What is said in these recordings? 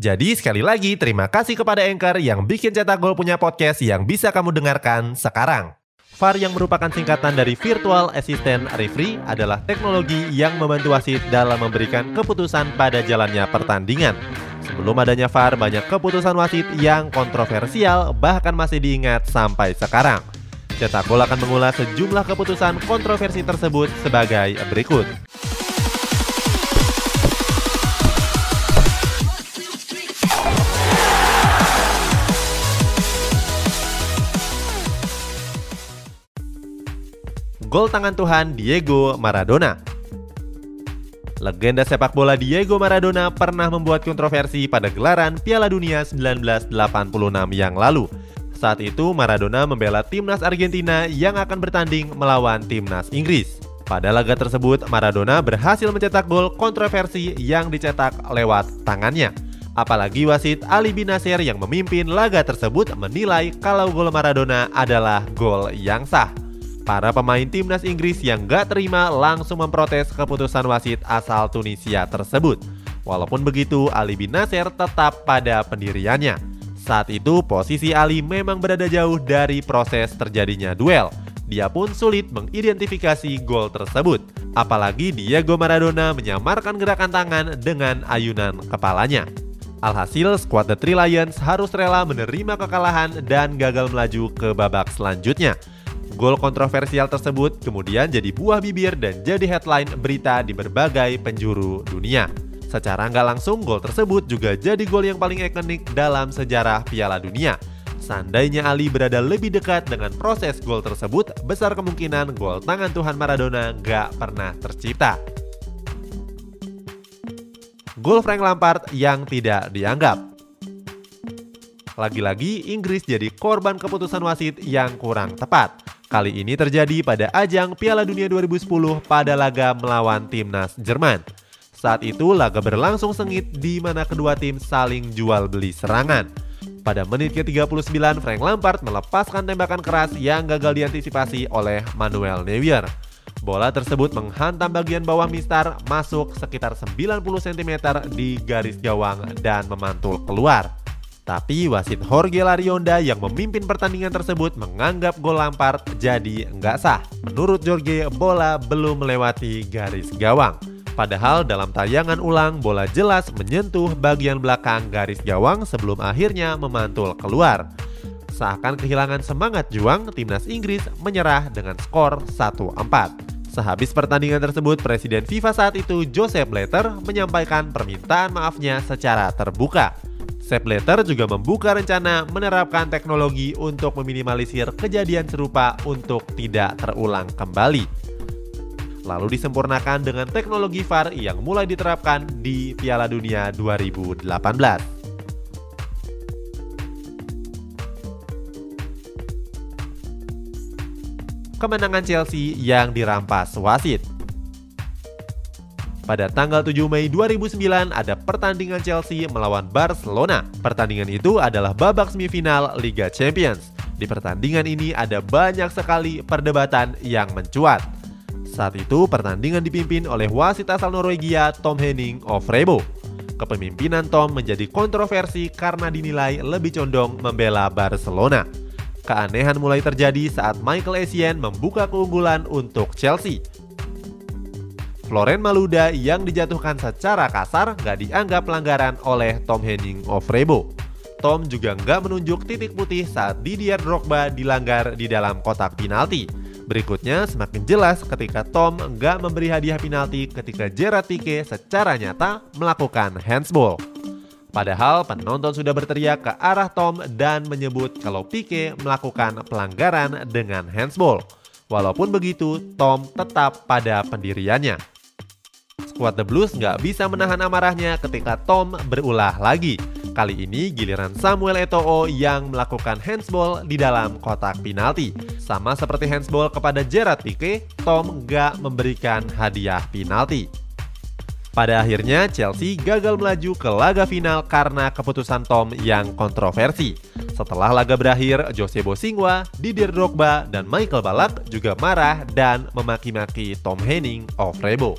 Jadi sekali lagi terima kasih kepada Anchor yang bikin Cetak Gol punya podcast yang bisa kamu dengarkan sekarang. VAR yang merupakan singkatan dari Virtual Assistant Referee adalah teknologi yang membantu wasit dalam memberikan keputusan pada jalannya pertandingan. Sebelum adanya VAR, banyak keputusan wasit yang kontroversial bahkan masih diingat sampai sekarang. Cetak Gol akan mengulas sejumlah keputusan kontroversi tersebut sebagai berikut. Gol tangan Tuhan Diego Maradona. Legenda sepak bola Diego Maradona pernah membuat kontroversi pada gelaran Piala Dunia 1986 yang lalu. Saat itu Maradona membela timnas Argentina yang akan bertanding melawan timnas Inggris. Pada laga tersebut, Maradona berhasil mencetak gol kontroversi yang dicetak lewat tangannya. Apalagi wasit Ali bin Nasir yang memimpin laga tersebut menilai kalau gol Maradona adalah gol yang sah. Para pemain timnas Inggris yang gak terima langsung memprotes keputusan wasit asal Tunisia tersebut. Walaupun begitu, Ali bin Nasser tetap pada pendiriannya. Saat itu, posisi Ali memang berada jauh dari proses terjadinya duel. Dia pun sulit mengidentifikasi gol tersebut. Apalagi Diego Maradona menyamarkan gerakan tangan dengan ayunan kepalanya. Alhasil, skuad The Three Lions harus rela menerima kekalahan dan gagal melaju ke babak selanjutnya. Gol kontroversial tersebut kemudian jadi buah bibir dan jadi headline berita di berbagai penjuru dunia. Secara nggak langsung, gol tersebut juga jadi gol yang paling ikonik dalam sejarah Piala Dunia. Seandainya Ali berada lebih dekat dengan proses gol tersebut, besar kemungkinan gol tangan Tuhan Maradona nggak pernah tercipta. Gol Frank Lampard yang tidak dianggap. Lagi-lagi Inggris jadi korban keputusan wasit yang kurang tepat. Kali ini terjadi pada ajang Piala Dunia 2010 pada laga melawan timnas Jerman. Saat itu laga berlangsung sengit di mana kedua tim saling jual beli serangan. Pada menit ke-39, Frank Lampard melepaskan tembakan keras yang gagal diantisipasi oleh Manuel Neuer. Bola tersebut menghantam bagian bawah mistar masuk sekitar 90 cm di garis gawang dan memantul keluar. Tapi wasit Jorge Larionda yang memimpin pertandingan tersebut menganggap gol Lampard jadi nggak sah. Menurut Jorge, bola belum melewati garis gawang. Padahal dalam tayangan ulang bola jelas menyentuh bagian belakang garis gawang sebelum akhirnya memantul keluar. Seakan kehilangan semangat juang, timnas Inggris menyerah dengan skor 1-4. Sehabis pertandingan tersebut, Presiden FIFA saat itu Joseph Blatter menyampaikan permintaan maafnya secara terbuka. Sepp Blatter juga membuka rencana menerapkan teknologi untuk meminimalisir kejadian serupa untuk tidak terulang kembali. Lalu disempurnakan dengan teknologi VAR yang mulai diterapkan di Piala Dunia 2018. kemenangan Chelsea yang dirampas wasit. Pada tanggal 7 Mei 2009 ada pertandingan Chelsea melawan Barcelona. Pertandingan itu adalah babak semifinal Liga Champions. Di pertandingan ini ada banyak sekali perdebatan yang mencuat. Saat itu pertandingan dipimpin oleh wasit asal Norwegia Tom Henning of Rebo. Kepemimpinan Tom menjadi kontroversi karena dinilai lebih condong membela Barcelona. Keanehan mulai terjadi saat Michael Essien membuka keunggulan untuk Chelsea. Floren Maluda yang dijatuhkan secara kasar nggak dianggap pelanggaran oleh Tom Henning of Rebo. Tom juga nggak menunjuk titik putih saat Didier Drogba dilanggar di dalam kotak penalti. Berikutnya semakin jelas ketika Tom nggak memberi hadiah penalti ketika Gerard Pique secara nyata melakukan handsball. Padahal penonton sudah berteriak ke arah Tom dan menyebut kalau Pique melakukan pelanggaran dengan handsball. Walaupun begitu, Tom tetap pada pendiriannya. Skuad The Blues nggak bisa menahan amarahnya ketika Tom berulah lagi. Kali ini giliran Samuel Eto'o yang melakukan handsball di dalam kotak penalti. Sama seperti handsball kepada Gerard Pique, Tom nggak memberikan hadiah penalti. Pada akhirnya Chelsea gagal melaju ke laga final karena keputusan Tom yang kontroversi. Setelah laga berakhir, Jose Bosingwa, Didier Drogba, dan Michael Ballack juga marah dan memaki-maki Tom Henning of Rebo.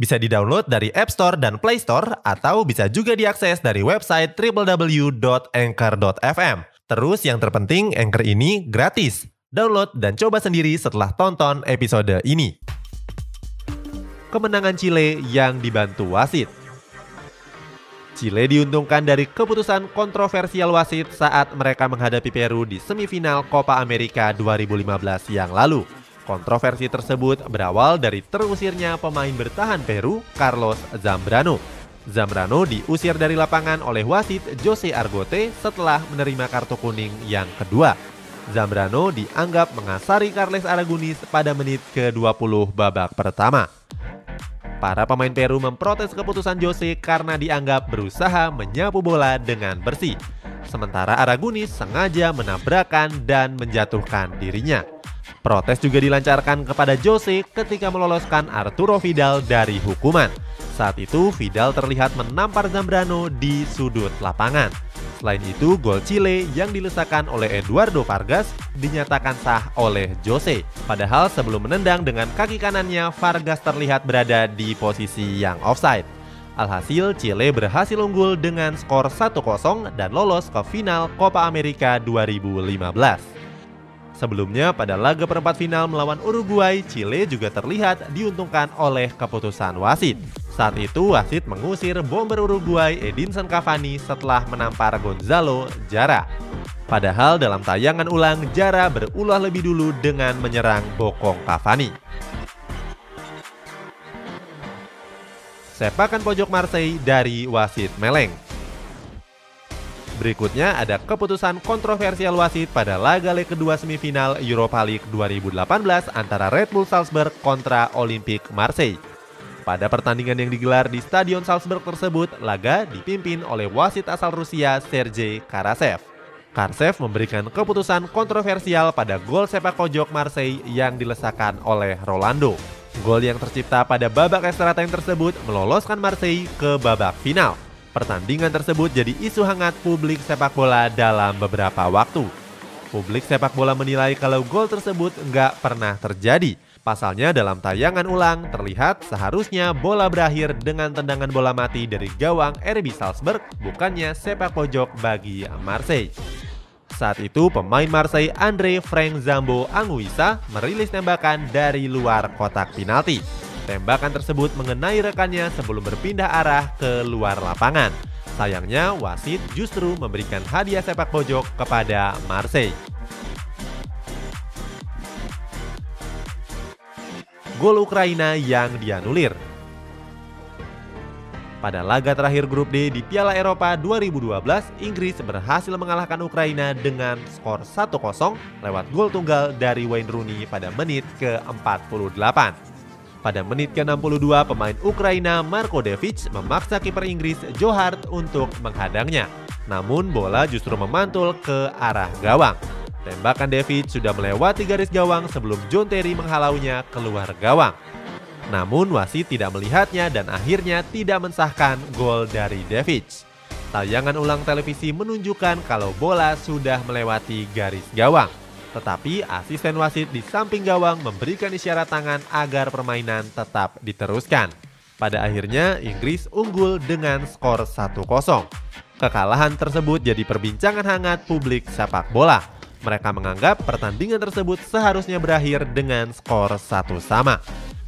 Bisa di-download dari App Store dan Play Store atau bisa juga diakses dari website www.anchor.fm. Terus yang terpenting Anchor ini gratis. Download dan coba sendiri setelah tonton episode ini. Kemenangan Chile yang dibantu wasit. Chile diuntungkan dari keputusan kontroversial wasit saat mereka menghadapi Peru di semifinal Copa America 2015 yang lalu. Kontroversi tersebut berawal dari terusirnya pemain bertahan Peru, Carlos Zambrano. Zambrano diusir dari lapangan oleh wasit Jose Argote setelah menerima kartu kuning yang kedua. Zambrano dianggap mengasari Carles Aragonis pada menit ke-20 babak pertama. Para pemain Peru memprotes keputusan Jose karena dianggap berusaha menyapu bola dengan bersih. Sementara Aragonis sengaja menabrakan dan menjatuhkan dirinya. Protes juga dilancarkan kepada Jose ketika meloloskan Arturo Vidal dari hukuman. Saat itu Vidal terlihat menampar Zambrano di sudut lapangan. Selain itu, gol Chile yang dilesakan oleh Eduardo Vargas dinyatakan sah oleh Jose. Padahal sebelum menendang dengan kaki kanannya, Vargas terlihat berada di posisi yang offside. Alhasil, Chile berhasil unggul dengan skor 1-0 dan lolos ke final Copa America 2015. Sebelumnya pada laga perempat final melawan Uruguay, Chile juga terlihat diuntungkan oleh keputusan wasit. Saat itu wasit mengusir bomber Uruguay Edinson Cavani setelah menampar Gonzalo Jara. Padahal dalam tayangan ulang Jara berulah lebih dulu dengan menyerang bokong Cavani. Sepakan pojok Marseille dari wasit Meleng. Berikutnya ada keputusan kontroversial wasit pada laga leg kedua semifinal Europa League 2018 antara Red Bull Salzburg kontra Olympique Marseille. Pada pertandingan yang digelar di Stadion Salzburg tersebut, laga dipimpin oleh wasit asal Rusia Sergei Karasev. Karsev memberikan keputusan kontroversial pada gol sepak pojok Marseille yang dilesakan oleh Rolando. Gol yang tercipta pada babak extra time tersebut meloloskan Marseille ke babak final. Pertandingan tersebut jadi isu hangat publik sepak bola dalam beberapa waktu. Publik sepak bola menilai kalau gol tersebut nggak pernah terjadi. Pasalnya dalam tayangan ulang terlihat seharusnya bola berakhir dengan tendangan bola mati dari gawang RB Salzburg bukannya sepak pojok bagi Marseille. Saat itu pemain Marseille Andre Frank Zambo Anguissa merilis tembakan dari luar kotak penalti. Tembakan tersebut mengenai rekannya sebelum berpindah arah ke luar lapangan. Sayangnya, wasit justru memberikan hadiah sepak pojok kepada Marseille. Gol Ukraina yang dianulir pada laga terakhir grup D di Piala Eropa 2012, Inggris berhasil mengalahkan Ukraina dengan skor 1-0 lewat gol tunggal dari Wayne Rooney pada menit ke-48. Pada menit ke-62, pemain Ukraina Marko Devic memaksa kiper Inggris Joe Hart untuk menghadangnya. Namun bola justru memantul ke arah gawang. Tembakan Devic sudah melewati garis gawang sebelum John Terry menghalaunya keluar gawang. Namun wasit tidak melihatnya dan akhirnya tidak mensahkan gol dari Devic. Tayangan ulang televisi menunjukkan kalau bola sudah melewati garis gawang. Tetapi asisten wasit di samping gawang memberikan isyarat tangan agar permainan tetap diteruskan. Pada akhirnya Inggris unggul dengan skor 1-0. Kekalahan tersebut jadi perbincangan hangat publik sepak bola. Mereka menganggap pertandingan tersebut seharusnya berakhir dengan skor satu sama.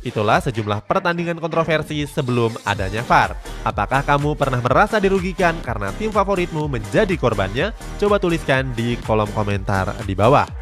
Itulah sejumlah pertandingan kontroversi sebelum adanya VAR. Apakah kamu pernah merasa dirugikan karena tim favoritmu menjadi korbannya? Coba tuliskan di kolom komentar di bawah.